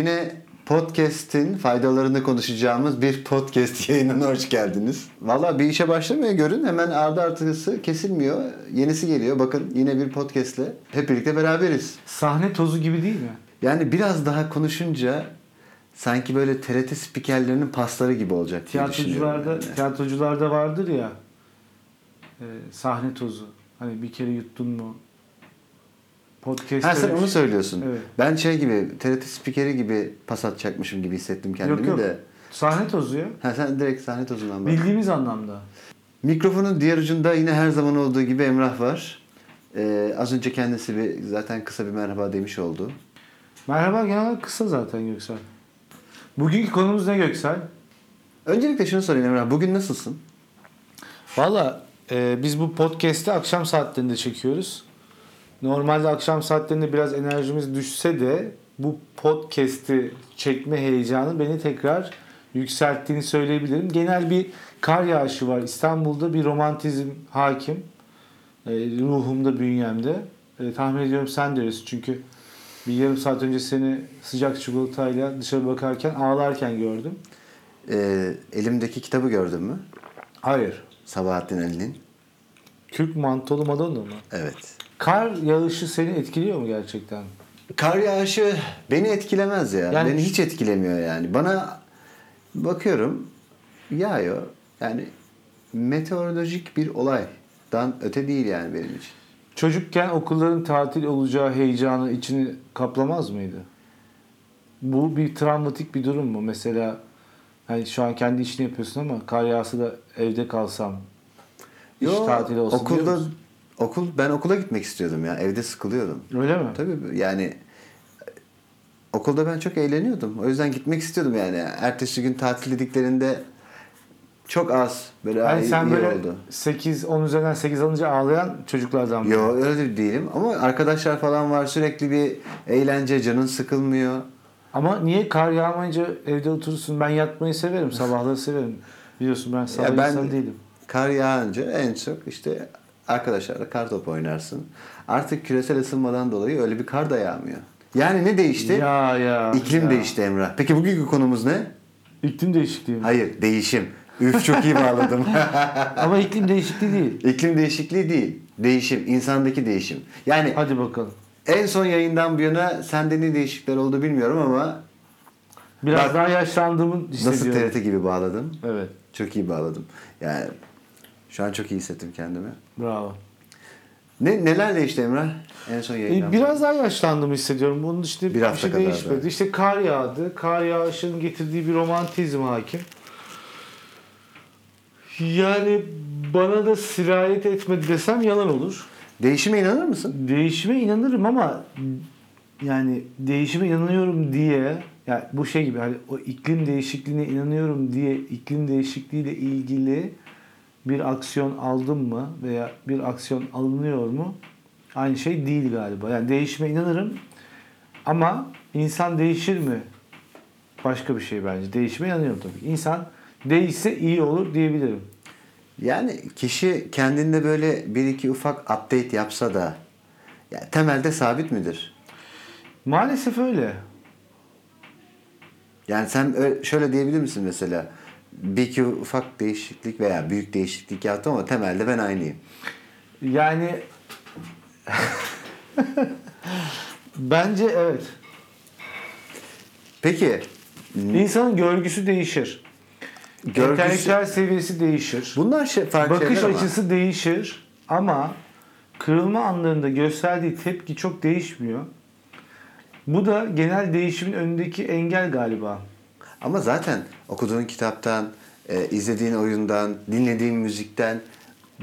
Yine podcast'in faydalarını konuşacağımız bir podcast yayınına hoş geldiniz. Valla bir işe başlamıyor görün. Hemen ardı artısı kesilmiyor. Yenisi geliyor. Bakın yine bir podcast'le hep birlikte beraberiz. Sahne tozu gibi değil mi? Yani biraz daha konuşunca sanki böyle TRT spikerlerinin pasları gibi olacak diye Tiyatrocularda, yani. tiyatrocularda vardır ya e, sahne tozu. Hani bir kere yuttun mu? Podcast Ha sen onu söylüyorsun. Evet. Ben şey gibi TRT spikeri gibi pas atacakmışım gibi hissettim kendimi Yok yok. de. Sahne tozu ya. Ha sen direkt sahne tozundan bak. Bildiğimiz anlamda. Mikrofonun diğer ucunda yine her zaman olduğu gibi Emrah var. Ee, az önce kendisi bir zaten kısa bir merhaba demiş oldu. Merhaba genel olarak kısa zaten Göksel. Bugünkü konumuz ne Göksel? Öncelikle şunu sorayım Emrah. Bugün nasılsın? Valla e, biz bu podcast'i akşam saatlerinde çekiyoruz. Normalde akşam saatlerinde biraz enerjimiz düşse de bu podcast'i çekme heyecanı beni tekrar yükselttiğini söyleyebilirim. Genel bir kar yağışı var. İstanbul'da bir romantizm hakim. E, ruhumda, bünyemde. E, tahmin ediyorum sen de öylesin. Çünkü bir yarım saat önce seni sıcak çikolatayla dışarı bakarken ağlarken gördüm. Ee, elimdeki kitabı gördün mü? Hayır. Sabahattin Ali'nin. Kürk mantolu Madonna mı? Evet. Kar yağışı seni etkiliyor mu gerçekten? Kar yağışı beni etkilemez ya. Yani- beni hiç etkilemiyor yani. Bana bakıyorum yağıyor. Yani meteorolojik bir olaydan öte değil yani benim için. Çocukken okulların tatil olacağı heyecanı içini kaplamaz mıydı? Bu bir travmatik bir durum mu? Mesela hani şu an kendi işini yapıyorsun ama kar yağsa da evde kalsam iş Yo, tatili olsun okulda? Okul ben okula gitmek istiyordum ya. Evde sıkılıyordum. Öyle mi? Tabii yani okulda ben çok eğleniyordum. O yüzden gitmek istiyordum yani. Ertesi gün tatil dediklerinde çok az böyle "Ay, sen böyle oldu. 8 10 üzerinden 8 alınca ağlayan çocuklardan mı? Yo öyle değilim ama arkadaşlar falan var sürekli bir eğlence canın sıkılmıyor. Ama niye kar yağmayınca evde oturursun? Ben yatmayı severim. Sabahları severim. Biliyorsun ben sabah Ya ben- insan değilim. Kar yağınca en çok işte arkadaşlarla kar topu oynarsın. Artık küresel ısınmadan dolayı öyle bir kar da yağmıyor. Yani ne değişti? Ya ya. İklim ya. değişti Emrah. Peki bugünkü konumuz ne? İklim değişikliği mi? Hayır, değişim. Üf çok iyi bağladım. Ama iklim değişikliği değil. İklim değişikliği değil. Değişim, insandaki değişim. Yani Hadi bakalım. en son yayından bu yana sende ne değişiklikler oldu bilmiyorum ama Biraz Bak, daha yaşlandığımı nasıl hissediyorum. TRT gibi bağladım. Evet. Çok iyi bağladım. Yani şu an çok iyi hissettim kendimi. Bravo. Ne neler değişti Emrah? En son. E, biraz daha yaşlandığımı hissediyorum. Bunun işte Bir bir, şey kadar değişmedi. da. İşte kar yağdı. Kar yağışının getirdiği bir romantizm hakim. Yani bana da sirayet etmedi desem yalan olur. Değişime inanır mısın? Değişime inanırım ama yani değişime inanıyorum diye yani bu şey gibi hani o iklim değişikliğine inanıyorum diye iklim değişikliğiyle ilgili bir aksiyon aldım mı veya bir aksiyon alınıyor mu? Aynı şey değil galiba. Yani değişime inanırım ama insan değişir mi? Başka bir şey bence. Değişime inanıyorum tabii. İnsan değişse iyi olur diyebilirim. Yani kişi kendinde böyle bir iki ufak update yapsa da ya temelde sabit midir? Maalesef öyle. Yani sen şöyle diyebilir misin mesela? Bir iki ufak değişiklik veya büyük değişiklik yaptım ama temelde ben aynıyım. Yani bence evet. Peki İnsanın görgüsü değişir. Görgüsü- Entelektüel seviyesi değişir. bunlar şey, farklı Bakış ama. açısı değişir ama kırılma anlarında gösterdiği tepki çok değişmiyor. Bu da genel değişimin önündeki engel galiba. Ama zaten okuduğun kitaptan, e, izlediğin oyundan, dinlediğin müzikten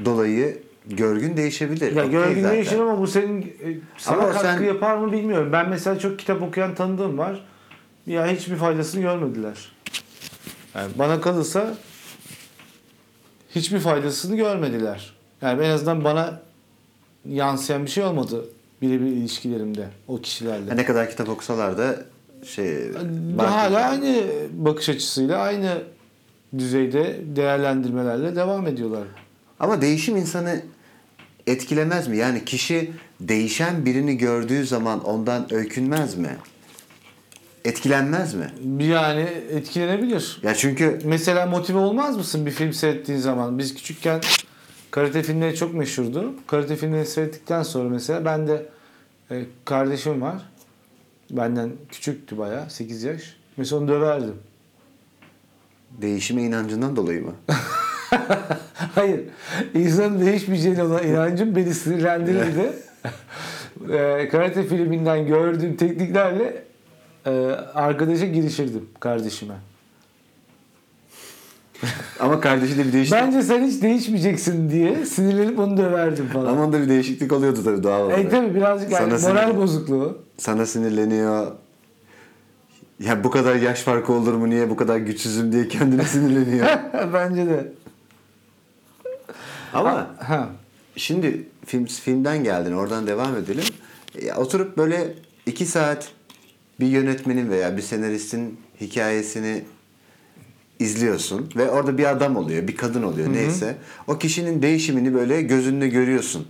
dolayı görgün değişebilir. Ya Okey görgün zaten. değişir ama bu senin e, sana Ama katkı sen- yapar mı bilmiyorum. Ben mesela çok kitap okuyan tanıdığım var. Ya hiçbir faydasını görmediler. Yani bana kalırsa hiçbir faydasını görmediler. Yani en azından bana yansıyan bir şey olmadı birebir ilişkilerimde o kişilerle. Ne kadar kitap okusalar da şey Hala aynı bakış açısıyla aynı düzeyde değerlendirmelerle devam ediyorlar. Ama değişim insanı etkilemez mi? Yani kişi değişen birini gördüğü zaman ondan öykünmez mi? etkilenmez mi? Yani etkilenebilir. Ya çünkü Mesela motive olmaz mısın bir film seyrettiğin zaman? Biz küçükken karate filmleri çok meşhurdu. Karate filmleri seyrettikten sonra mesela ben de e, kardeşim var. Benden küçüktü bayağı 8 yaş. Mesela onu döverdim. değişime inancından dolayı mı? Hayır. İnsanın değişmeyeceğine olan inancım beni sinirlendirirdi. e, karate filminden gördüğüm tekniklerle e, arkadaşa girişirdim kardeşime. Ama kardeşi de bir değişiklik. Bence sen hiç değişmeyeceksin diye sinirlenip onu döverdim falan. Ama onda bir değişiklik oluyordu tabii doğal olarak. E tabi birazcık yani moral sinir- bozukluğu. Sana sinirleniyor. Ya bu kadar yaş farkı olur mu niye bu kadar güçsüzüm diye kendine sinirleniyor. Bence de. Ama Ha. şimdi film filmden geldin oradan devam edelim. Ya oturup böyle iki saat bir yönetmenin veya bir senaristin hikayesini izliyorsun ve orada bir adam oluyor, bir kadın oluyor neyse. O kişinin değişimini böyle gözünde görüyorsun.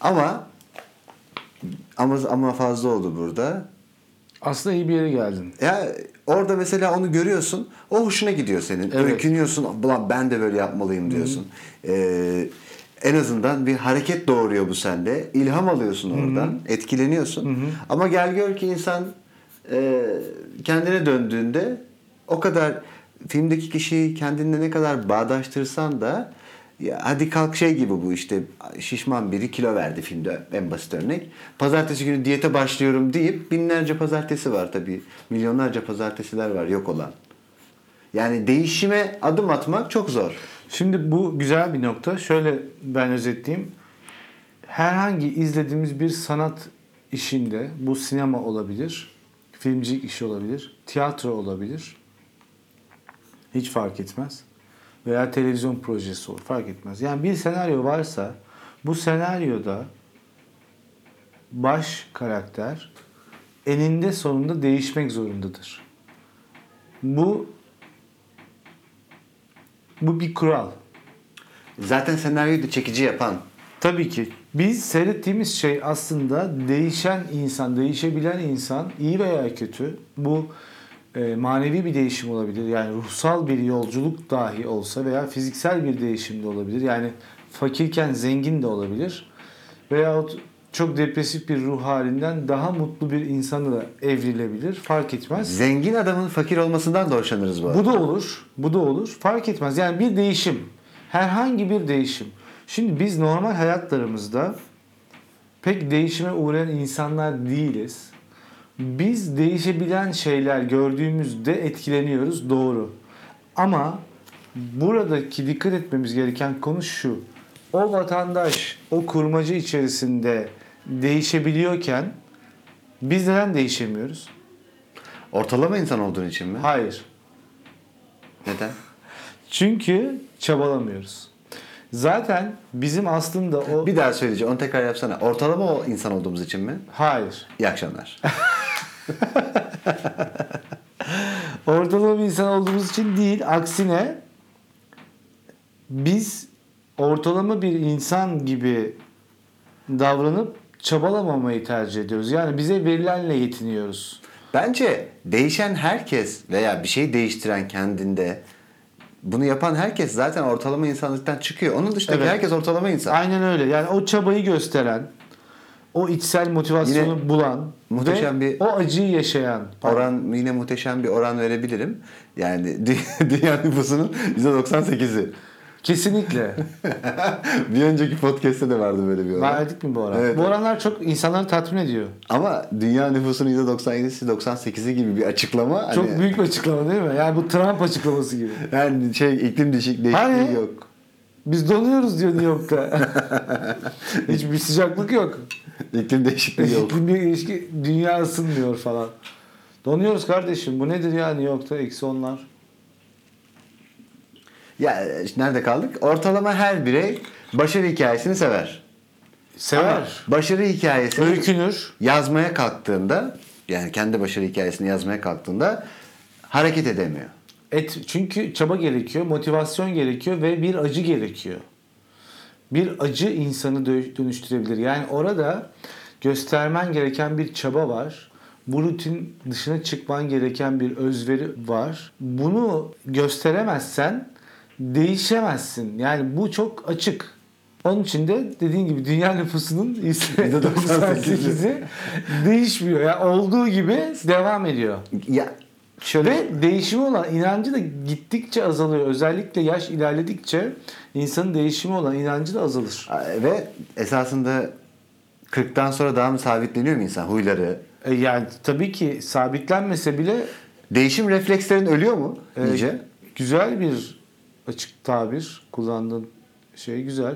Ama ama ama fazla oldu burada. Aslında iyi bir yere geldin. Ya orada mesela onu görüyorsun. O hoşuna gidiyor senin. Evet. Öykünüyorsun. Ulan ben de böyle yapmalıyım diyorsun. Ee, en azından bir hareket doğuruyor bu sende. İlham alıyorsun oradan. Etkileniyorsun. Ama gel gör ki insan e, kendine döndüğünde o kadar filmdeki kişiyi kendinle ne kadar bağdaştırsan da ya hadi kalk şey gibi bu işte şişman biri kilo verdi filmde en basit örnek. Pazartesi günü diyete başlıyorum deyip binlerce pazartesi var tabii. Milyonlarca pazartesiler var yok olan. Yani değişime adım atmak çok zor. Şimdi bu güzel bir nokta. Şöyle ben özetleyeyim. Herhangi izlediğimiz bir sanat işinde bu sinema olabilir, filmcilik işi olabilir, tiyatro olabilir. Hiç fark etmez. Veya televizyon projesi olur fark etmez. Yani bir senaryo varsa bu senaryoda baş karakter eninde sonunda değişmek zorundadır. Bu bu bir kural. Zaten senaryoyu da çekici yapan Tabii ki. Biz seyrettiğimiz şey aslında değişen insan, değişebilen insan iyi veya kötü. Bu e, manevi bir değişim olabilir. Yani ruhsal bir yolculuk dahi olsa veya fiziksel bir değişim de olabilir. Yani fakirken zengin de olabilir. Veyahut çok depresif bir ruh halinden daha mutlu bir insana da evrilebilir. Fark etmez. zengin adamın fakir olmasından da hoşlanırız bu arada. Bu da olur. Bu da olur. Fark etmez. Yani bir değişim. Herhangi bir değişim. Şimdi biz normal hayatlarımızda pek değişime uğrayan insanlar değiliz. Biz değişebilen şeyler gördüğümüzde etkileniyoruz. Doğru. Ama buradaki dikkat etmemiz gereken konu şu. O vatandaş o kurmacı içerisinde değişebiliyorken biz neden değişemiyoruz? Ortalama insan olduğun için mi? Hayır. Neden? Çünkü çabalamıyoruz. Zaten bizim aslında o... Bir daha söyleyeceğim. Onu tekrar yapsana. Ortalama o insan olduğumuz için mi? Hayır. İyi akşamlar. Ortalama bir insan olduğumuz için değil. Aksine biz ortalama bir insan gibi davranıp çabalamamayı tercih ediyoruz. Yani bize verilenle yetiniyoruz. Bence değişen herkes veya bir şey değiştiren kendinde bunu yapan herkes zaten ortalama insanlıktan çıkıyor. Onun dışındaki Evet. herkes ortalama insan. Aynen öyle. Yani o çabayı gösteren, o içsel motivasyonu Yine bulan muhteşem ve bir o acıyı yaşayan. Oran yine muhteşem bir oran verebilirim. Yani dü- dünya nüfusunun %98'i. Kesinlikle. bir önceki podcast'te de vardı böyle bir oran. Verdik mi bu oran? Evet. Bu oranlar çok insanları tatmin ediyor. Ama dünya nüfusunun %97'si 98'i gibi bir açıklama. Çok hani, büyük bir açıklama değil mi? Yani bu Trump açıklaması gibi. Yani şey iklim değişik, değişikliği Hani? yok. Biz donuyoruz diyor New York'ta. Hiçbir sıcaklık yok. İklim değişikliği yok. İklim değişikliği, dünya ısınmıyor falan. Donuyoruz kardeşim. Bu nedir ya New York'ta eksi onlar? ya nerede kaldık? Ortalama her birey başarı hikayesini sever. Ama Sever. başarı hikayesini Öykünür. yazmaya kalktığında yani kendi başarı hikayesini yazmaya kalktığında hareket edemiyor. Et, çünkü çaba gerekiyor, motivasyon gerekiyor ve bir acı gerekiyor. Bir acı insanı dö- dönüştürebilir. Yani orada göstermen gereken bir çaba var. bu rutin dışına çıkman gereken bir özveri var. Bunu gösteremezsen değişemezsin. Yani bu çok açık. Onun için de dediğin gibi dünya nüfusunun %98'i değişmiyor. Yani olduğu gibi devam ediyor. Ya şöyle Ve değişimi olan inancı da gittikçe azalıyor. Özellikle yaş ilerledikçe insanın değişimi olan inancı da azalır. ve esasında 40'tan sonra daha mı sabitleniyor mu insan huyları? E yani tabii ki sabitlenmese bile Değişim reflekslerin ölüyor mu e, iyice? güzel bir açık tabir kullandığın şey güzel.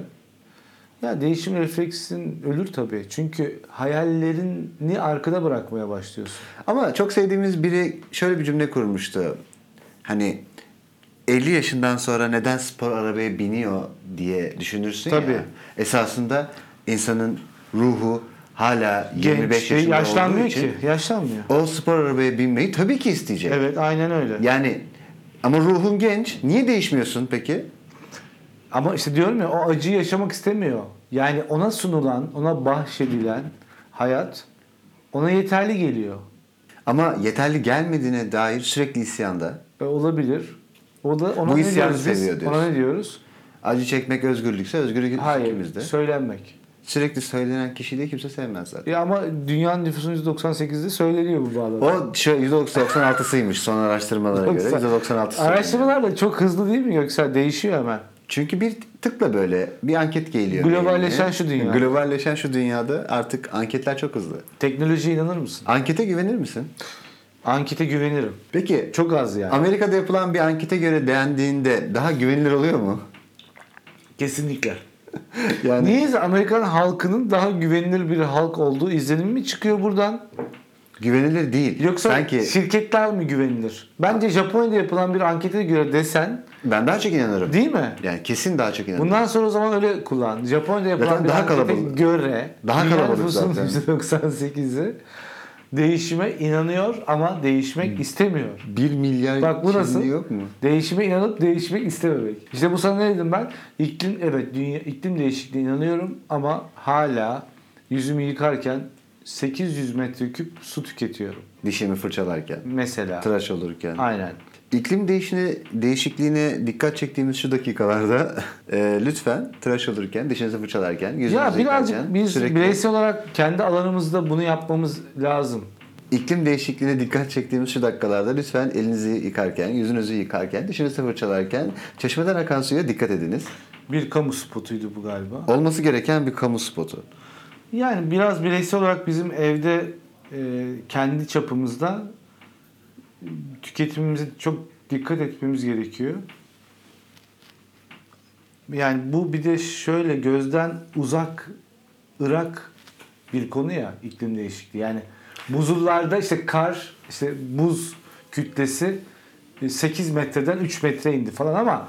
Ya değişim refleksin ölür tabii. Çünkü hayallerini arkada bırakmaya başlıyorsun. Ama çok sevdiğimiz biri şöyle bir cümle kurmuştu. Hani 50 yaşından sonra neden spor arabaya biniyor diye düşünürsün Tabii. ya. Esasında insanın ruhu hala 25 Genç, şey, yaşında yaşlanmıyor olduğu için ki. Yaşlanmıyor. o spor arabaya binmeyi tabii ki isteyecek. Evet aynen öyle. Yani ama ruhun genç. Niye değişmiyorsun peki? Ama işte diyorum ya o acıyı yaşamak istemiyor. Yani ona sunulan, ona bahşedilen hayat ona yeterli geliyor. Ama yeterli gelmediğine dair sürekli isyanda. E, olabilir. O da ona Bu ne isyanı diyoruz biz? seviyor diyorsun. Ona ne diyoruz? Acı çekmek özgürlükse özgürlük Hayır. ikimizde. Söylenmek. Sürekli söylenen kişiyi de kimse sevmez zaten. Ya ama dünyanın nüfusunun %98'de söyleniyor bu bağlamda. O şu %96'sıymış son araştırmalara göre. %96'sı. Araştırmalar da çok hızlı değil mi Göksel? Değişiyor hemen. Çünkü bir tıkla böyle bir anket geliyor. Globalleşen beynine. şu dünya. Globalleşen şu dünyada artık anketler çok hızlı. Teknolojiye inanır mısın? Ankete güvenir misin? Ankete güvenirim. Peki Çok az yani. Amerika'da yapılan bir ankete göre beğendiğinde daha güvenilir oluyor mu? Kesinlikle. Yani Niyeyse Amerikan halkının daha güvenilir bir halk olduğu izlenimi mi çıkıyor buradan? Güvenilir değil. Yoksa Sanki şirketler mi güvenilir? Bence Japonya'da yapılan bir ankete göre desen ben daha çok inanırım. değil mi? Yani kesin daha çok inanırım. Bundan sonra o zaman öyle kullan. Japonya'da yapılan Zaten bir daha ankete kalabalık. göre Daha kalabalık zaten. %98'i değişime inanıyor ama değişmek istemiyor. 1 milyar Bak bu nasıl? Yok mu? Değişime inanıp değişmek istememek. İşte bu sana ne dedim ben? İklim evet dünya iklim değişikliğine inanıyorum ama hala yüzümü yıkarken 800 metreküp su tüketiyorum Dişimi fırçalarken, mesela. tıraş olurken. Aynen. İklim değişine, değişikliğine dikkat çektiğimiz şu dakikalarda e, lütfen tıraş olurken, dişinizi fırçalarken, yüzünüzü Ya birazcık biz sürekli bireysel olarak kendi alanımızda bunu yapmamız lazım. iklim değişikliğine dikkat çektiğimiz şu dakikalarda lütfen elinizi yıkarken, yüzünüzü yıkarken, dişinizi fırçalarken çeşmeden akan suya dikkat ediniz. Bir kamu spotuydu bu galiba. Olması gereken bir kamu spotu. Yani biraz bireysel olarak bizim evde e, kendi çapımızda tüketimimize çok dikkat etmemiz gerekiyor. Yani bu bir de şöyle gözden uzak ırak bir konu ya iklim değişikliği. Yani buzullarda işte kar, işte buz kütlesi 8 metreden 3 metre indi falan ama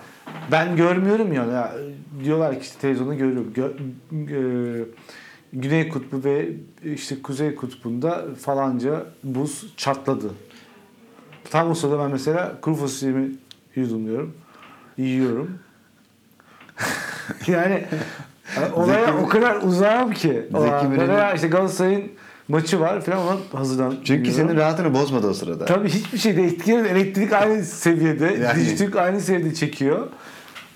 ben görmüyorum ya diyorlar ki işte televizyonda görüyorum. Gö- e, Güney Kutbu ve işte Kuzey Kutbu'nda falanca buz çatladı. Tam o sırada ben mesela kuru fasulyemi yudumluyorum. Yiyorum. yani olaya Zeki- o kadar uzağım ki. Zeki Veya işte Galatasaray'ın maçı var falan ona hazırlan. Çünkü senin rahatını bozmadı o sırada. Tabii hiçbir şeyde etkilemedi. Elektrik aynı seviyede. Yani. Dijitürk aynı seviyede çekiyor.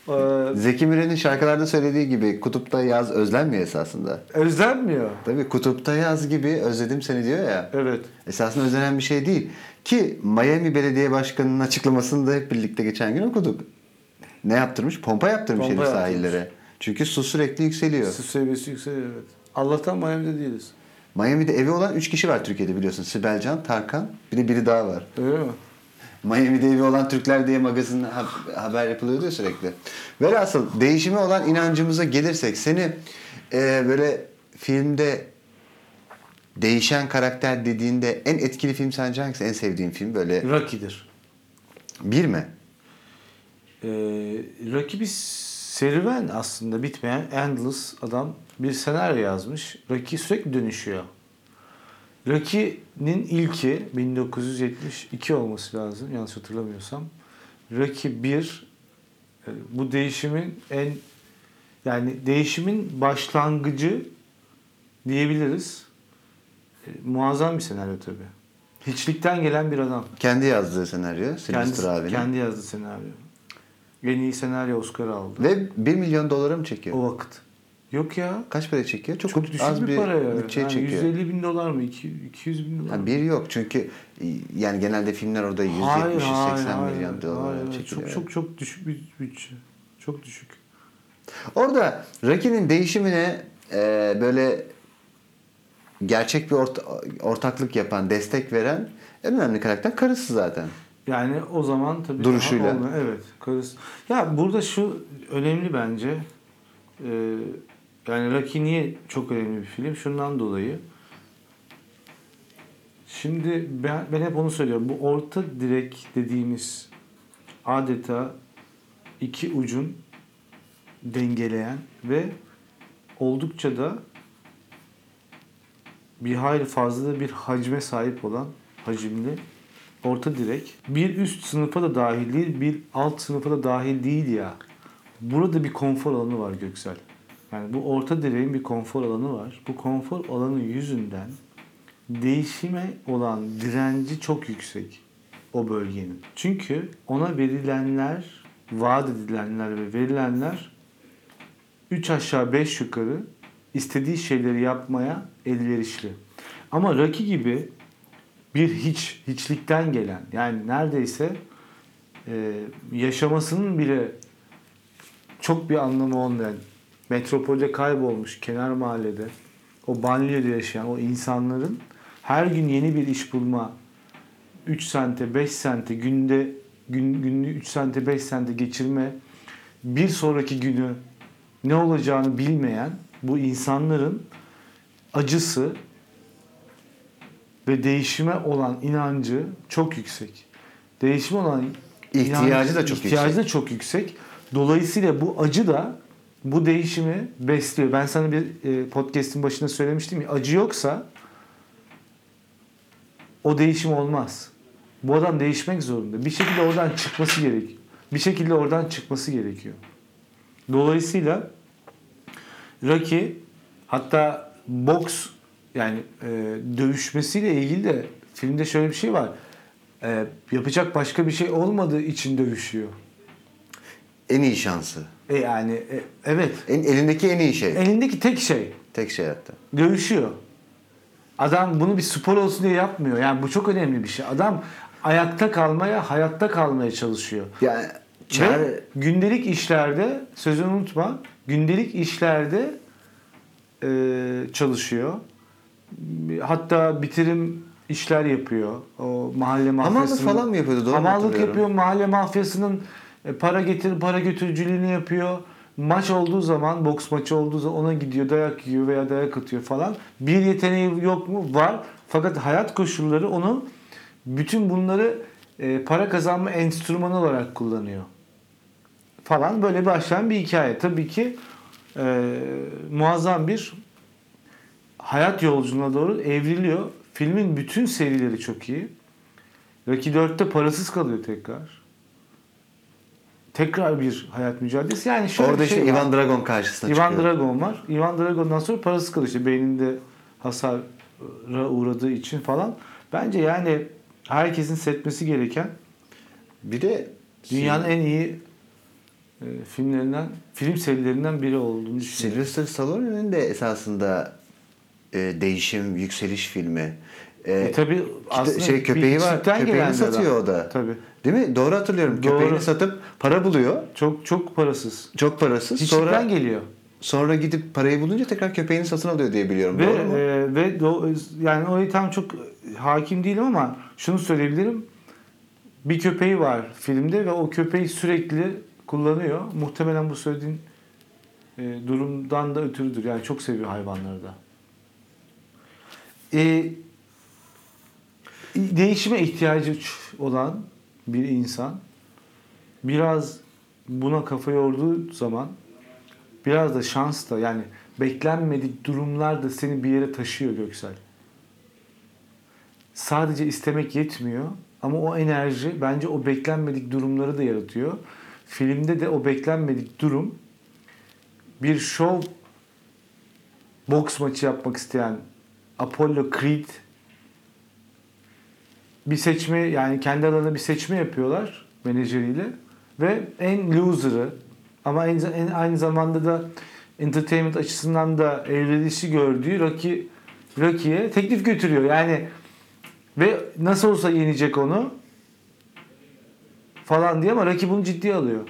Ee, Zeki Müren'in şarkılarda söylediği gibi kutupta yaz özlenmiyor esasında. özlenmiyor. Tabii kutupta yaz gibi özledim seni diyor ya. Evet. Esasında özlenen bir şey değil. Ki Miami Belediye Başkanı'nın açıklamasını da hep birlikte geçen gün okuduk. Ne yaptırmış? Pompa yaptırmış Pompa yaptırmış. sahillere. Çünkü su sürekli yükseliyor. Su seviyesi yükseliyor evet. Allah'tan Miami'de değiliz. Miami'de evi olan 3 kişi var Türkiye'de biliyorsun. Sibel Can, Tarkan, bir de biri daha var. Öyle mi? Miami'de evi olan Türkler diye magazin ha- haber yapılıyordu ya sürekli. Velhasıl değişime olan inancımıza gelirsek seni e, böyle filmde değişen karakter dediğinde en etkili film sence hangisi? En sevdiğin film böyle Rocky'dir. bir mi? Ee, Rocky bir serüven aslında bitmeyen endless adam bir senaryo yazmış. Rocky sürekli dönüşüyor. Rocky'nin ilki 1972 olması lazım yanlış hatırlamıyorsam. Rocky 1 e, bu değişimin en yani değişimin başlangıcı diyebiliriz. E, muazzam bir senaryo tabii. Hiçlikten gelen bir adam. Kendi yazdığı senaryo. Sylvester Kendi, abinin. kendi yazdı senaryo. En iyi senaryo Oscar'ı aldı. Ve 1 milyon dolara mı çekiyor? O vakit. Yok ya. Kaç para çekiyor? Çok, Çok, düşük az bir, bir para ya. bütçe Yani çekiyor. 150 bin dolar mı? 200, 200 bin dolar Ha, mı? bir yok çünkü e, yani genelde filmler orada 170-80 Hayır, hayır, hayır, milyon dolara hayır. çekiliyor. Çok çok çok düşük bir bütçe. Çok düşük. Orada Rocky'nin değişimine e, böyle gerçek bir orta- ortaklık yapan, destek veren en önemli karakter karısı zaten. Yani o zaman tabii Duruşuyla. Evet. Karısı. Ya burada şu önemli bence. Ee, yani Rocky niye çok önemli bir film? Şundan dolayı. Şimdi ben, ben hep onu söylüyorum. Bu orta direk dediğimiz adeta iki ucun dengeleyen ve oldukça da bir hayli fazla bir hacme sahip olan hacimli orta direk bir üst sınıfa da dahil değil, bir alt sınıfa da dahil değil ya. Burada bir konfor alanı var Göksel. Yani bu orta direğin bir konfor alanı var. Bu konfor alanı yüzünden değişime olan direnci çok yüksek o bölgenin. Çünkü ona verilenler, vaat edilenler ve verilenler 3 aşağı 5 yukarı istediği şeyleri yapmaya elverişli. Ama Rocky gibi bir hiç, hiçlikten gelen yani neredeyse e, yaşamasının bile çok bir anlamı olmayan metropolde kaybolmuş kenar mahallede o banliyöde yaşayan o insanların her gün yeni bir iş bulma 3 sente 5 sente günde gün, günlüğü 3 sente 5 sente geçirme bir sonraki günü ne olacağını bilmeyen bu insanların acısı ve değişime olan inancı çok yüksek. Değişime olan İhtiyacı inancı- da çok ihtiyacı da çok yüksek. Dolayısıyla bu acı da bu değişimi besliyor. Ben sana bir e, podcast'in başında söylemiştim ya acı yoksa o değişim olmaz. Bu adam değişmek zorunda. Bir şekilde oradan çıkması gerek. Bir şekilde oradan çıkması gerekiyor. Dolayısıyla Rocky hatta boks yani e, dövüşmesiyle ilgili de filmde şöyle bir şey var. E, yapacak başka bir şey olmadığı için dövüşüyor. En iyi şansı. E yani e, evet. En, elindeki en iyi şey. Elindeki tek şey Tek şey hatta. dövüşüyor. Adam bunu bir spor olsun diye yapmıyor. Yani bu çok önemli bir şey. Adam ayakta kalmaya, hayatta kalmaya çalışıyor. Yani Ve çare, gündelik işlerde, sözünü unutma, gündelik işlerde e, çalışıyor. Hatta bitirim işler yapıyor. O mahalle hamallık mafyasının. falan mı yapıyordu? Doğru Hamallık yapıyor. Mahalle mafyasının para getir, para götürücülüğünü yapıyor. Maç olduğu zaman, boks maçı olduğu zaman ona gidiyor, dayak yiyor veya dayak atıyor falan. Bir yeteneği yok mu? Var. Fakat hayat koşulları onu bütün bunları e, para kazanma enstrümanı olarak kullanıyor. Falan böyle başlayan bir hikaye. Tabii ki e, muazzam bir hayat yolculuğuna doğru evriliyor. Filmin bütün serileri çok iyi. Rocky 4'te parasız kalıyor tekrar. Tekrar bir hayat mücadelesi. Yani şöyle Orada bir şey işte var. Ivan Dragon karşısına Ivan çıkıyor. Dragon var. Ivan Dragon'dan sonra parasız kalıyor. İşte beyninde hasara uğradığı için falan. Bence yani herkesin setmesi gereken Bir de dünyanın en iyi e, filmlerinden, film serilerinden biri olduğunu düşünüyorum. Sylvester Stallone'nin de esasında e, değişim, yükseliş filmi. E, E tabi işte aslında şey köpeği var. Köpeğini satıyor adam. o da. Tabii. Değil mi? Doğru hatırlıyorum. Doğru. Köpeğini satıp para buluyor. Çok çok parasız. Çok parasız. Hiçlikten Sonra geliyor. sonra gidip parayı bulunca tekrar köpeğini satın alıyor diye biliyorum. Ve Doğru mu? e, ve do, yani oraya tam çok hakim değilim ama şunu söyleyebilirim. Bir köpeği var filmde ve o köpeği sürekli kullanıyor. Muhtemelen bu söylediğin e, durumdan da ötürüdür. Yani çok seviyor hayvanları da. E, değişime ihtiyacı olan bir insan biraz buna kafa yorduğu zaman biraz da şans da yani beklenmedik durumlar da seni bir yere taşıyor Göksel. Sadece istemek yetmiyor ama o enerji bence o beklenmedik durumları da yaratıyor. Filmde de o beklenmedik durum bir şov boks maçı yapmak isteyen Apollo Creed bir seçme yani kendi aralarında bir seçme yapıyorlar menajeriyle ve en loser'ı ama en, en aynı zamanda da entertainment açısından da evrilişi gördüğü Rocky Rocky'ye teklif götürüyor. Yani ve nasıl olsa yenecek onu falan diye ama Rocky bunu ciddiye alıyor.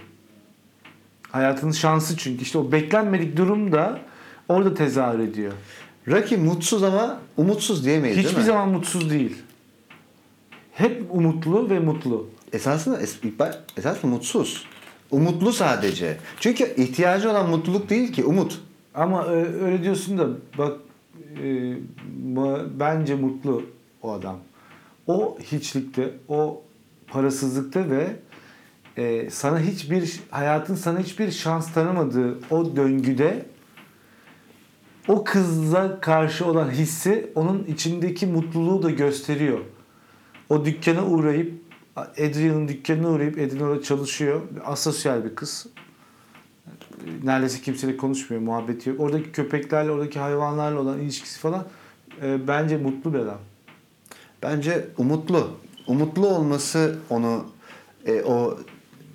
Hayatının şansı çünkü işte o beklenmedik durum da orada tezahür ediyor. Rocky mutsuz ama umutsuz diyemeyiz değil Hiçbir mi? zaman mutsuz değil. Hep umutlu ve mutlu. Esasında es, ilk baş- esasında mutsuz. Umutlu sadece. Çünkü ihtiyacı olan mutluluk değil ki umut. Ama e, öyle diyorsun da bak e, bence mutlu o adam. O hiçlikte, o parasızlıkta ve e, sana hiçbir hayatın sana hiçbir şans tanımadığı o döngüde o kızla karşı olan hissi onun içindeki mutluluğu da gösteriyor. O dükkana uğrayıp Adrian'ın dükkanına uğrayıp Adrian orada çalışıyor. Asosyal bir kız. Neredeyse kimseyle konuşmuyor, muhabbeti yok. Oradaki köpeklerle, oradaki hayvanlarla olan ilişkisi falan e, bence mutlu bir adam. Bence umutlu. Umutlu olması onu e, o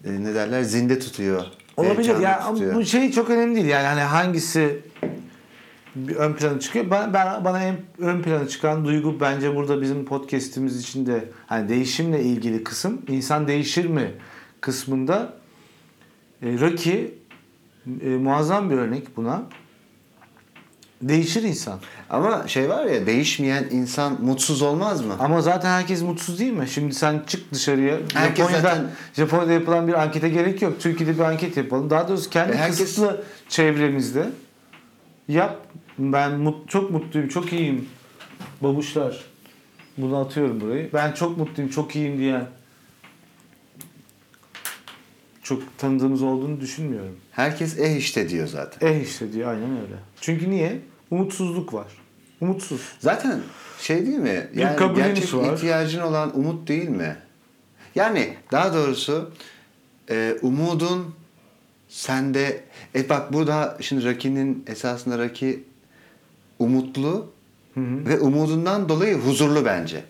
e, ne derler zinde tutuyor. Olabilir heyecanlı ya tutuyor. bu şey çok önemli değil yani hani hangisi bir ön plana çıkıyor. Ben, ben bana en ön plana çıkan duygu bence burada bizim podcast'imiz içinde hani değişimle ilgili kısım insan değişir mi kısmında e, Rocky e, muazzam bir örnek buna. Değişir insan. Ama şey var ya değişmeyen insan mutsuz olmaz mı? Ama zaten herkes mutsuz değil mi? Şimdi sen çık dışarıya. Herkes Japonya'da, zaten- Japonya'da yapılan bir ankete gerek yok. Türkiye'de bir anket yapalım. Daha doğrusu kendi E, herkes- kısıtlı çevremizde yap. Ben mut, çok mutluyum, çok iyiyim. Babuşlar. Bunu atıyorum burayı. Ben çok mutluyum, çok iyiyim diyen çok tanıdığımız olduğunu düşünmüyorum. Herkes eh işte diyor zaten. Eh işte diyor aynen öyle. Çünkü niye? Umutsuzluk var. Umutsuz. Zaten şey değil mi? Yani gerçek var. ihtiyacın olan umut değil mi? Yani daha doğrusu e, umudun sende e bak burada şimdi Raki'nin esasında Raki umutlu Hı hı. ve umudundan dolayı huzurlu bence.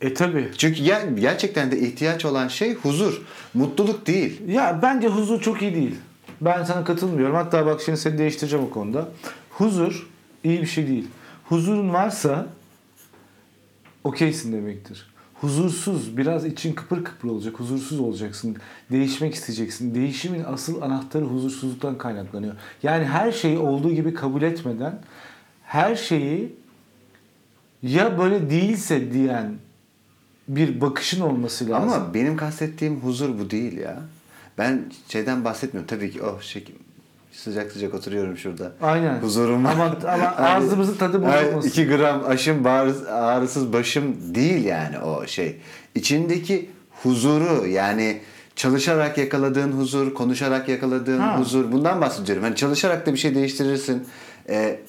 E tabi. Çünkü ger- gerçekten de ihtiyaç olan şey huzur, mutluluk değil. Ya bence huzur çok iyi değil. Ben sana katılmıyorum. Hatta bak şimdi seni değiştireceğim o konuda. Huzur iyi bir şey değil. Huzurun varsa okeysin demektir. Huzursuz, biraz için kıpır kıpır olacak, huzursuz olacaksın, değişmek isteyeceksin. Değişimin asıl anahtarı huzursuzluktan kaynaklanıyor. Yani her şeyi olduğu gibi kabul etmeden, her şeyi ya böyle değilse diyen bir bakışın olması lazım. Ama benim kastettiğim huzur bu değil ya. Ben şeyden bahsetmiyorum. Tabii ki oh şey, sıcak sıcak oturuyorum şurada. Aynen. Huzurum var. Ama, ama ağzımızın tadı bozulmasın. 2 gram aşım bağrı- ağrısız başım değil yani o şey. İçindeki huzuru yani çalışarak yakaladığın huzur, konuşarak yakaladığın Ha. huzur bundan bahsediyorum. Hani çalışarak da bir şey değiştirirsin. Ee,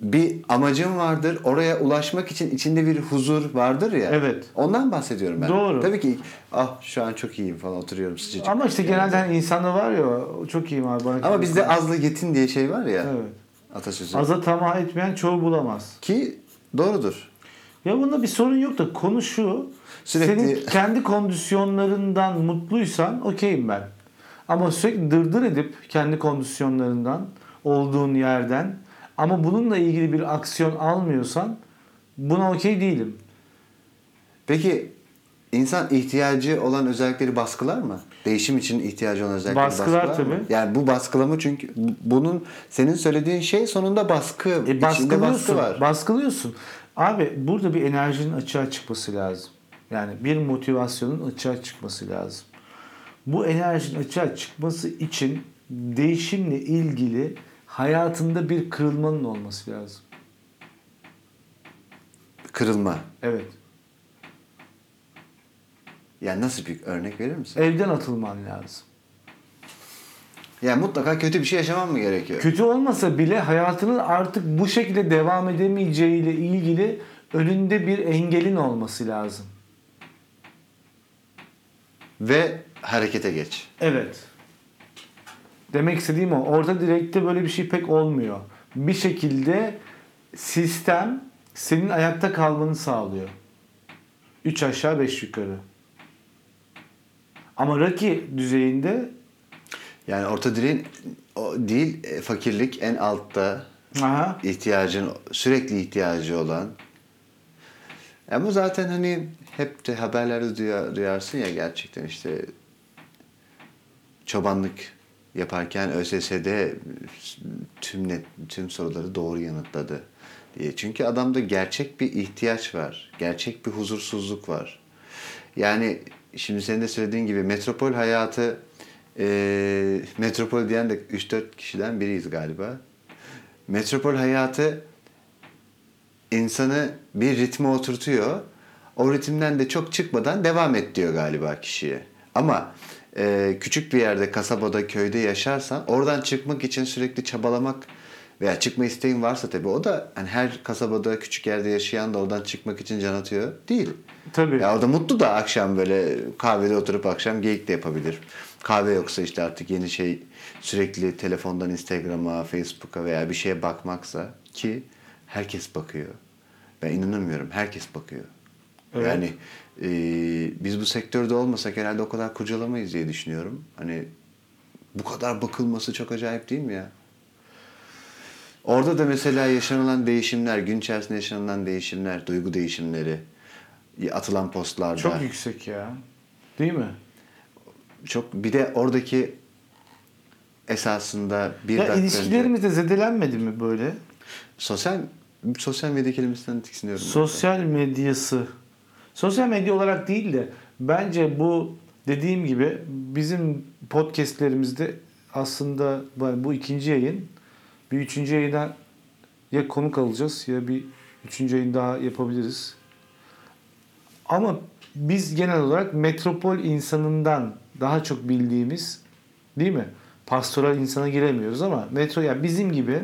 bir amacın vardır. Oraya ulaşmak için içinde bir huzur vardır ya. Evet. Ondan bahsediyorum ben. Doğru. Tabii ki ah şu an çok iyiyim falan oturuyorum sıcacık. Ama işte genelde hani insanda var ya çok iyiyim abi. Bana Ama bizde azlı yetin diye şey var ya. Evet. Atasözü. Aza tamah etmeyen çoğu bulamaz. Ki doğrudur. Ya bunda bir sorun yok da konu şu. Sürekli- Senin kendi kondisyonlarından mutluysan okeyim ben. Ama sürekli dırdır edip kendi kondisyonlarından olduğun yerden ama bununla ilgili bir aksiyon almıyorsan buna okey değilim. Peki insan ihtiyacı olan özellikleri baskılar mı? Değişim için ihtiyacı olan özellikleri Baskılar baskılar mı? tabii. Yani bu baskılama çünkü bunun senin söylediğin şey sonunda baskı. E baskılıyorsun. baskı var. Baskılıyorsun. Abi burada bir enerjinin açığa çıkması lazım. Yani bir motivasyonun açığa çıkması lazım. Bu enerjinin açığa çıkması için değişimle ilgili hayatında bir kırılmanın olması lazım. Kırılma. Evet. Yani nasıl bir örnek verir misin? Evden atılman lazım. Yani mutlaka kötü bir şey yaşamam mı gerekiyor? Kötü olmasa bile hayatının artık bu şekilde devam edemeyeceğiyle ilgili önünde bir engelin olması lazım. Ve harekete geç. Evet. Demek istediğim o. Orta direkte böyle bir şey pek olmuyor. Bir şekilde sistem senin ayakta kalmanı sağlıyor. 3 aşağı 5 yukarı. Ama Rocky düzeyinde Yani orta direğin o değil e, fakirlik en altta aha, ihtiyacın sürekli ihtiyacı olan. Ama zaten hani hep de haberlerde duyar, duyarsın ya gerçekten işte çobanlık yaparken ÖSS'de tüm net tüm soruları doğru yanıtladı diye. Çünkü adamda gerçek bir ihtiyaç var. Gerçek bir huzursuzluk var. Yani şimdi senin de söylediğin gibi metropol hayatı e, metropol diyen de 3-4 kişiden biriyiz galiba. Metropol hayatı insanı bir ritme oturtuyor. O ritimden de çok çıkmadan devam et diyor galiba kişiye. Ama e, küçük bir yerde, kasabada, köyde yaşarsan oradan çıkmak için sürekli çabalamak veya çıkma isteğin varsa tabii o da hani her kasabada, küçük yerde yaşayan da oradan çıkmak için can atıyor değil. tabii. Ya orada mutlu da akşam böyle kahvede oturup akşam geyik de yapabilir. Kahve yoksa işte artık yeni şey sürekli telefondan Instagram'a, Facebook'a veya bir şeye bakmaksa ki herkes bakıyor. Ben inanamıyorum. Herkes bakıyor. Evet. Yani e, biz bu sektörde olmasak herhalde o kadar kurcalamayız diye düşünüyorum. Hani bu kadar bakılması çok acayip değil mi ya? Orada da mesela yaşanılan değişimler, gün içerisinde yaşanılan değişimler, duygu değişimleri, atılan postlarda. Çok yüksek ya. Değil mi? Çok bir de oradaki esasında bir ya dakika önce ilişkilerimiz de zedelenmedi mi böyle? sosyal sosyal medya kelimesinden tiksiniyorum. Sosyal medyası. Sosyal medya olarak değil de bence bu dediğim gibi bizim podcastlerimizde aslında bu ikinci yayın bir üçüncü yayına ya konuk alacağız ya bir üçüncü yayın daha yapabiliriz. Ama biz genel olarak metropol insanından daha çok bildiğimiz değil mi? Pastoral insana giremiyoruz ama metro yani bizim gibi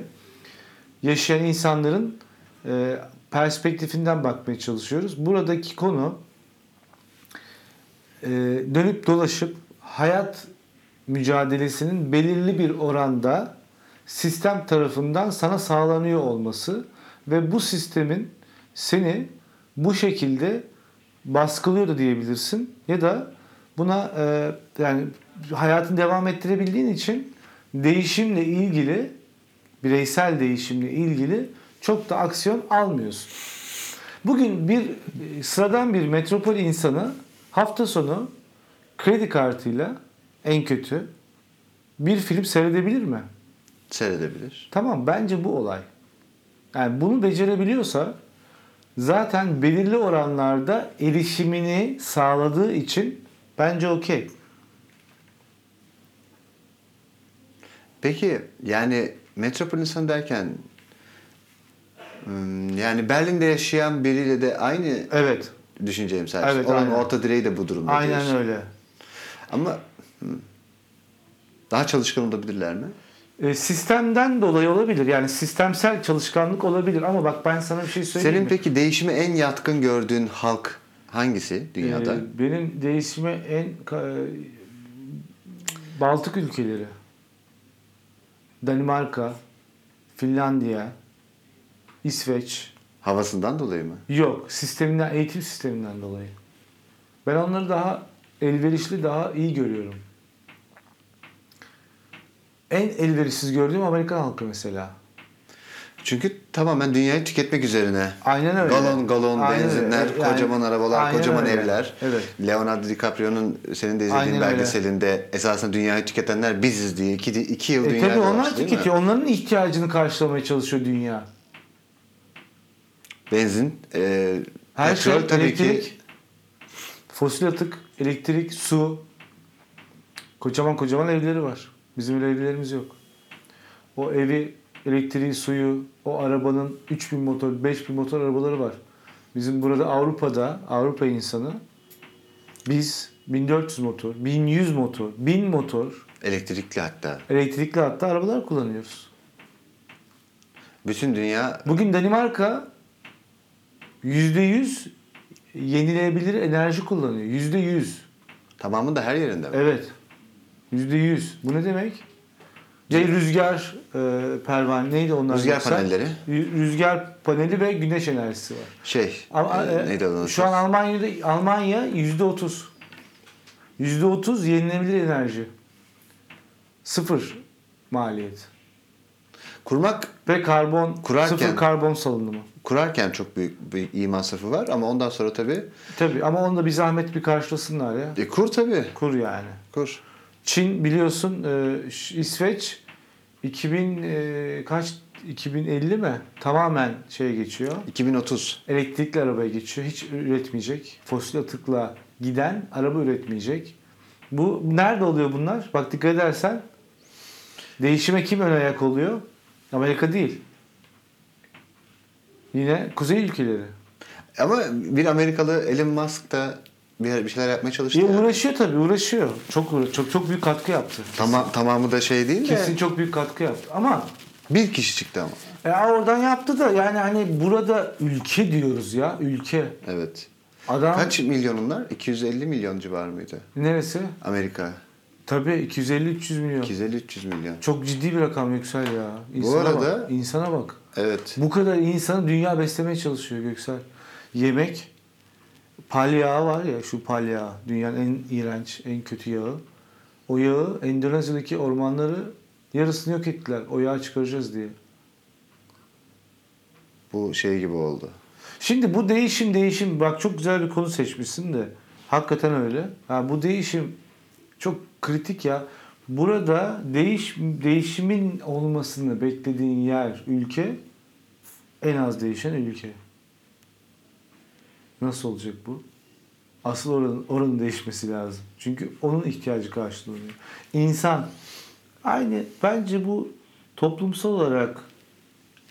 yaşayan insanların e, perspektifinden bakmaya çalışıyoruz. Buradaki konu e, dönüp dolaşıp hayat mücadelesinin belirli bir oranda sistem tarafından sana sağlanıyor olması ve bu sistemin seni bu şekilde baskılıyor da diyebilirsin ya da buna e, yani hayatını devam ettirebildiğin için değişimle ilgili bireysel değişimle ilgili çok da aksiyon almıyorsun. Bugün bir e, sıradan bir metropol insanı hafta sonu kredi kartıyla en kötü bir film seyredebilir mi? Seyredebilir. Tamam bence bu olay. Yani bunu becerebiliyorsa zaten belirli oranlarda erişimini sağladığı için bence okey. Peki yani metropol insanı derken yani Berlin'de yaşayan biriyle de aynı Evet. düşünceye sahipsin? Evet, Onun aynen. orta direği de bu durumda Aynen diyorsun. öyle. Ama hmm, daha çalışkan olabilirler mi? E, sistemden dolayı olabilir. Yani sistemsel çalışkanlık olabilir ama bak ben sana bir şey söyleyeyim Senin mi? peki değişime en yatkın gördüğün halk hangisi dünyada? Ee, benim değişime en ka- Baltık ülkeleri. Danimarka, Finlandiya, İsveç. Havasından dolayı mı? Yok, sisteminden, eğitim sisteminden dolayı. Ben onları daha elverişli, daha iyi görüyorum. En elverişsiz gördüğüm Amerikan halkı mesela. Çünkü tamamen dünyayı tüketmek üzerine. Aynen öyle. Galon galon Aynen benzinler, öyle. Yani- kocaman arabalar, Aynen kocaman öyle. evler. Evet. Leonardo DiCaprio'nun senin de izlediğin Aynen öyle. belgeselinde esasında dünyayı tüketenler biziz diye iki, iki yıl E dünyada tabii onlar tüketiyor. Onların ihtiyacını karşılamaya çalışıyor dünya. Benzin, e, Her petrol şey tabii elektrik, ki fosil atık, elektrik, su. Kocaman kocaman evleri var. Bizim öyle evlerimiz yok. O evi, elektriği, suyu, o arabanın 3000 motor, 5000 motor arabaları var. Bizim burada Avrupa'da, Avrupa insanı biz 1400 motor, 1100 motor, 1000 motor, elektrikli hatta. elektrikli hatta arabalar kullanıyoruz. Bütün dünya Bugün Danimarka %100 yenilenebilir enerji kullanıyor. %100. tamamı da her yerinde mi? Evet. %100. Bu ne demek? Ya rüzgar e, pervane neydi onlar? Rüzgar yoksa? panelleri. Rü- Rüzgar paneli ve güneş enerjisi var. Şey, Ama, e, e, neydi adı? Şu an Almanya'da Almanya yüzde otuz. Yüzde otuz yenilenebilir enerji. Sıfır maliyet. Kurmak Ve karbon, Kurarken- sıfır karbon salınımı. Kurarken çok büyük bir iyi masrafı var ama ondan sonra tabii Tabii ama onu da bir zahmet bir karşılasınlar ya. e, kur tabii. Kur yani. Kur. Çin biliyorsun e, İsveç 2000 e, kaç 2050 mi? Tamamen şeye geçiyor. 2030. Elektrikli arabaya geçiyor. Hiç üretmeyecek. Fosil atıkla giden araba üretmeyecek. Bu nerede oluyor bunlar? Bak dikkat edersen değişime kim ön ayak oluyor? Amerika değil. Yine kuzey ülkeleri. Ama bir Amerikalı Elon Musk da bir, bir şeyler yapmaya çalıştı. Ya. uğraşıyor tabii uğraşıyor. Çok çok çok büyük katkı yaptı. Tamam, tamamı da şey değil de Kesin çok büyük katkı yaptı. Ama bir kişi çıktı ama. E oradan yaptı da yani hani burada ülke diyoruz ya ülke. Evet. Adam Kaç milyon onlar? 250 milyon civarı mıydı? neresi? Amerika. Tabii 250-300 milyon. 250-300 milyon. Çok ciddi bir rakam Yüksel ya. İnsana arada- bak, insana bak. Evet. Bu kadar insanı dünya beslemeye çalışıyor Göksel. Yemek pal yağı var ya şu pal yağı. Dünyanın en iğrenç, en kötü yağı. O yağı Endonezya'daki ormanları yarısını yok ettiler. O yağı çıkaracağız diye. Bu şey gibi oldu. Şimdi bu değişim değişim bak çok güzel bir konu seçmişsin de hakikaten öyle. Ha, bu değişim çok kritik ya. Burada değiş değişimin olmasını beklediğin yer ülke en az değişen ülke. Nasıl olacak bu? Asıl oranın, oranın değişmesi lazım. Çünkü onun ihtiyacı karşılanıyor. İnsan aynı bence bu toplumsal olarak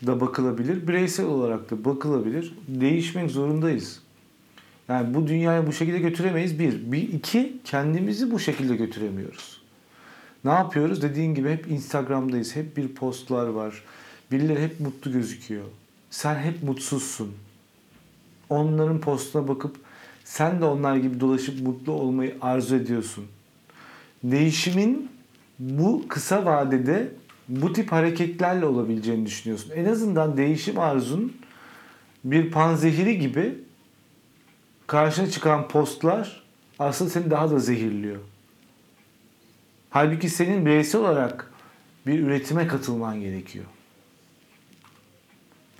da bakılabilir, bireysel olarak da bakılabilir. Değişmek zorundayız. Yani bu dünyayı bu şekilde götüremeyiz. Bir. Bir iki, kendimizi bu şekilde götüremiyoruz. Ne yapıyoruz? Dediğin gibi hep Instagram'dayız. Hep bir postlar var. Birileri hep mutlu gözüküyor. Sen hep mutsuzsun. Onların postuna bakıp sen de onlar gibi dolaşıp mutlu olmayı arzu ediyorsun. Değişimin bu kısa vadede bu tip hareketlerle olabileceğini düşünüyorsun. En azından değişim arzun bir panzehiri gibi karşına çıkan postlar aslında seni daha da zehirliyor. Halbuki senin bireysel olarak bir üretime katılman gerekiyor.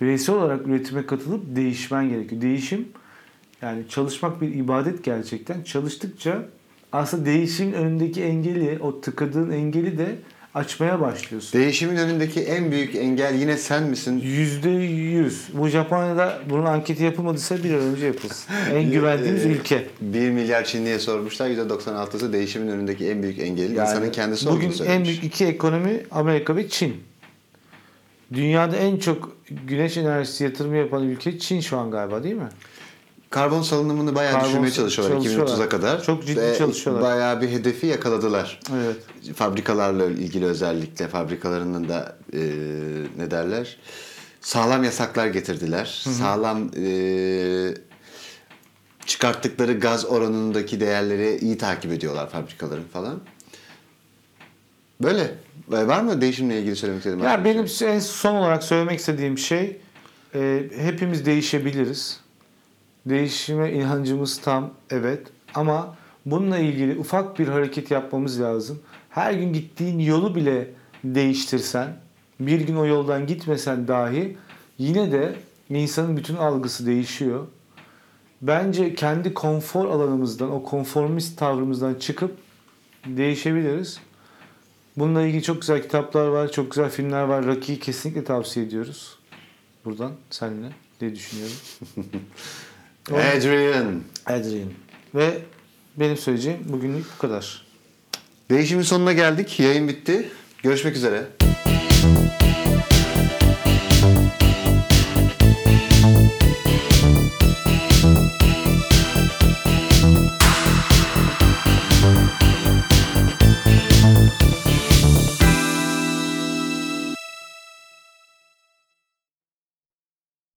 Bireysel olarak üretime katılıp değişmen gerekiyor. Değişim yani çalışmak bir ibadet gerçekten. Çalıştıkça aslında değişimin önündeki engeli, o tıkadığın engeli de açmaya başlıyorsun. Değişimin önündeki en büyük engel yine sen misin? Yüzde yüz. Bu Japonya'da bunun anketi yapılmadıysa bir an önce yapılsın. En güvendiğimiz Ee, ülke. 1 milyar Çinliye sormuşlar. %96'sı değişimin önündeki en büyük engel Yani insanın kendisi Bugün olduğunu en söylemiş. büyük iki ekonomi Amerika ve Çin. Dünyada en çok güneş enerjisi yatırımı yapan ülke Çin şu an galiba değil mi? Karbon salınımını bayağı Karbon düşürmeye çalışıyorlar, çalışıyorlar. 2030'a kadar. Çok ciddi Ve çalışıyorlar. Bayağı bir hedefi yakaladılar. Evet. Fabrikalarla ilgili özellikle fabrikalarının da e, ne derler? Sağlam yasaklar getirdiler. Sağlam e, çıkarttıkları gaz oranındaki değerleri iyi takip ediyorlar fabrikaların falan. Böyle. Var mı değişimle ilgili söylemek istediğin başka Ya benim şey? en son olarak söylemek istediğim şey e, hepimiz değişebiliriz. Değişime inancımız tam evet ama bununla ilgili ufak bir hareket yapmamız lazım. Her gün gittiğin yolu bile değiştirsen, bir gün o yoldan gitmesen dahi yine de insanın bütün algısı değişiyor. Bence kendi konfor alanımızdan, o konformist tavrımızdan çıkıp değişebiliriz. Bununla ilgili çok güzel kitaplar var, çok güzel filmler var. Rocky'yi kesinlikle tavsiye ediyoruz. Buradan seninle diye düşünüyorum. Adrian. Adrian. Ve benim söyleyeceğim bugünlük bu kadar. Değişimin sonuna geldik. Yayın bitti. Görüşmek üzere.